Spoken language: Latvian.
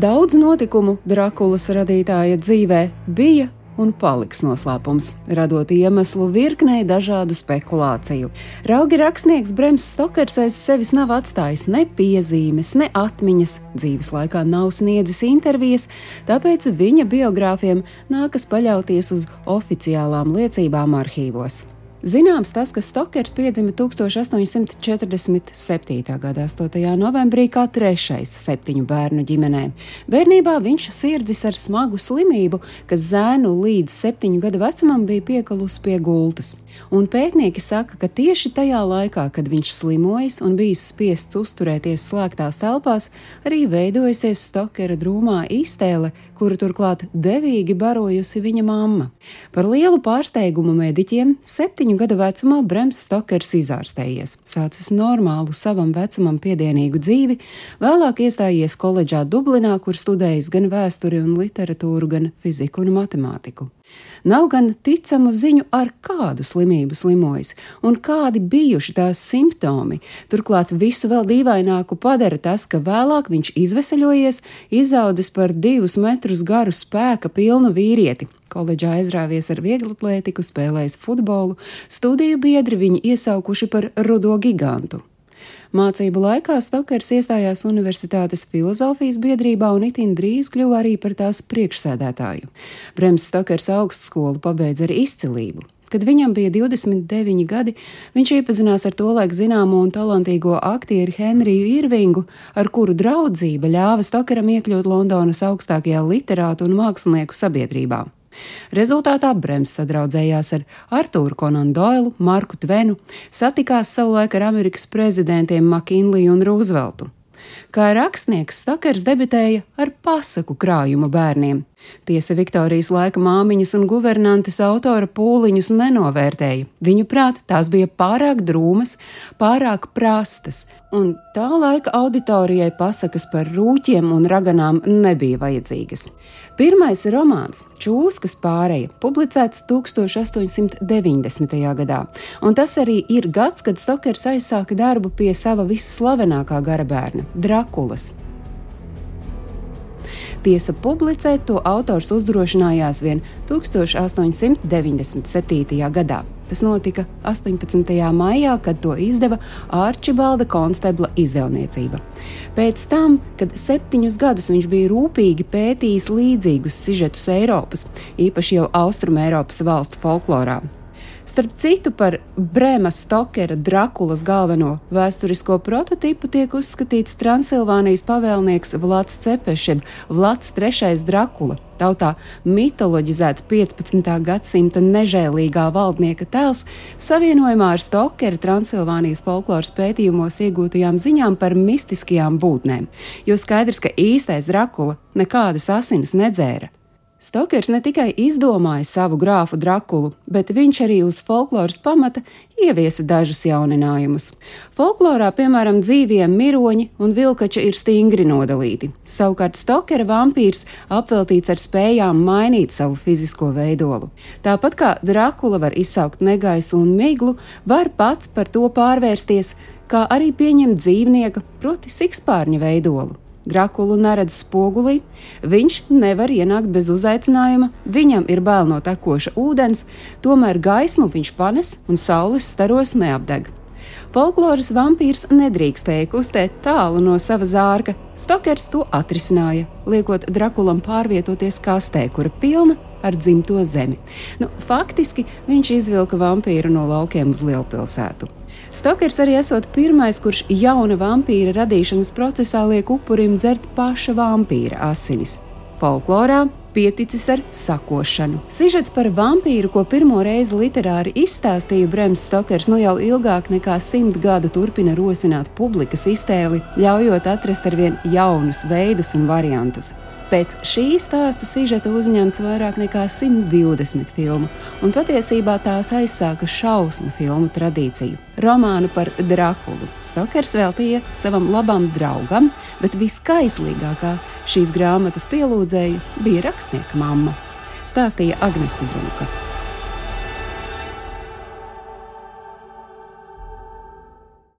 Daudz notikumu Drakulas radītāja dzīvē bija un paliks noslēpums, radot iemeslu virknei dažādu spekulāciju. Raugi rakstnieks Brems Stokers aiz sevis nav atstājis ne piezīmes, ne atmiņas, dzīves laikā nav sniedzis intervijas, tāpēc viņa biogrāfiem nākas paļauties uz oficiālām liecībām arhīvos. Zināms tas, ka Stokers piedzima 1847. gada 8. novembrī kā trešais septiņu bērnu ģimenē. Bērnībā viņš sirdzis ar smagu slimību, kas zēnu līdz septiņu gadu vecumam bija piekalus pie gultas. Un pētnieki saka, ka tieši tajā laikā, kad viņš slimojis un bijis spiests uzturēties slēgtās telpās, arī veidojusies Stokera drūmā iztēle, kuru turklāt devīgi barojusi viņa mamma. Par lielu pārsteigumu mediķiem septiņu septiņu gadu vecumā Brems Stokers izārstējies, sācis normālu savam vecumam piedienīgu dzīvi, vēlāk iestājies koledžā Dublinā, kur studējis gan vēsturi un literatūru, gan fiziku un matemātiku. Nav gan ticamu ziņu, ar kādu slimību slimojas un kādi bijuši tās simptomi. Turklāt visu vēl dīvaināku padara tas, ka vēlāk viņš izveseļojies, izaudzis par divus metrus garu spēka pilnu vīrieti, Koledžā aizrāvies ar vieglatlētiku, spēlējis futbolu, studiju biedri viņu iesaukuši par rudo gigantu. Mācību laikā Stokers iestājās Universitātes filozofijas biedrībā un itin drīz kļuva arī par tās priekšsēdētāju. Brems Stokers augstskolu pabeidza ar izcilību. Kad viņam bija 29 gadi, viņš iepazinās ar tolaik zināmo un talantīgo aktieru Henriju Irvingu, ar kuru draudzība ļāva Stokeram iekļūt Londonas augstākajā literātu un mākslinieku sabiedrībā. Rezultātā Brems sadraudzējās ar Artūru Konanu Doilu, Marku Tvenu, satikās savulaik ar Amerikas prezidentiem Makinliju un Rūzveltu. Kā rakstnieks Stakers debitēja ar pasaku krājumu bērniem. Tiesa Viktorijas laika māmiņas un guvernantes autora pūliņus nenovērtēja. Viņu prāt, tās bija pārāk drūmas, pārāk prastas, un tā laika auditorijai pasakas par rūķiem un raganām nebija vajadzīgas. Pirmais romāns Čūskas pāreja publicēts 1890. gadā, un tas arī ir gads, kad Stokers aizsāka darbu pie sava visslavenākā gara bērna - Drakulas. Tiesa publicēt to autors uzdrošinājās vien 1897. gadā. Tas notika 18. maijā, kad to izdeva Arčibalda Konstebla izdevniecība. Pēc tam, kad septiņus gadus viņš bija rūpīgi pētījis līdzīgus sižetus Eiropas, īpaši jau Austrumēropas valstu folklorā, Starp citu, par Brēma Stokera Drakulas galveno vēsturisko prototipu tiek uzskatīts Transilvānijas pavēlnieks Vlads Cepešs, Vlads III Drakula. Tautā mitoloģizēts 15. gadsimta nežēlīgā valdnieka tēls savienojumā ar Stokera Transilvānijas folkloras pētījumos iegūtajām ziņām par mistiskajām būtnēm, jo skaidrs, ka īstais Drakula nekādas asinis nedzēra. Stokers ne tikai izdomāja savu grāfu Drakulu, bet viņš arī uz folkloras pamata ieviesa dažus jauninājumus. Folklorā, piemēram, dzīvie miroņi un vilkači ir stingri nodalīti. Savukārt Stokera vampīrs apveltīts ar spējām mainīt savu fizisko veidolu. Tāpat kā Drakula var izsaukt negaisu un miglu, var pats par to pārvērsties, kā arī pieņemt dzīvnieka, proti sikspārņa veidolu. Drakulu neredz spogulī, viņš nevar ienākt bez uzaicinājuma, viņam ir bail no tekoša ūdens, tomēr gaismu viņš panes un saules staros neapdeg. Folkloras vampīrs nedrīkstēja kustēt tālu no sava zārka. Stokers to atrisināja, liekot Drakulam pārvietoties kastē, kura pilna ar dzimto zemi. Nu, faktiski viņš izvilka vampīru no laukiem uz lielpilsētu. Stokers arī esot pirmais, kurš jauna vampīra radīšanas procesā liek upurim dzert paša vampīra asinis. Folklorā pieticis ar sakošanu. Sižets par vampīru, ko pirmo reizi literāri izstāstīja Brems Stokers, nu jau ilgāk nekā simt gadu turpina rosināt publikas iztēli, ļaujot atrast arvien jaunus veidus un variantus. Pēc šī stāsta sižeta uzņemts vairāk nekā 120 filmu, un patiesībā tās aizsāka šausmu filmu tradīciju. Romānu par Drakulu Stokers veltīja savam labam draugam, bet viskaislīgākā šīs grāmatas pielūdzēja bija rakstnieka mamma. Stāstīja Agnese Brunka.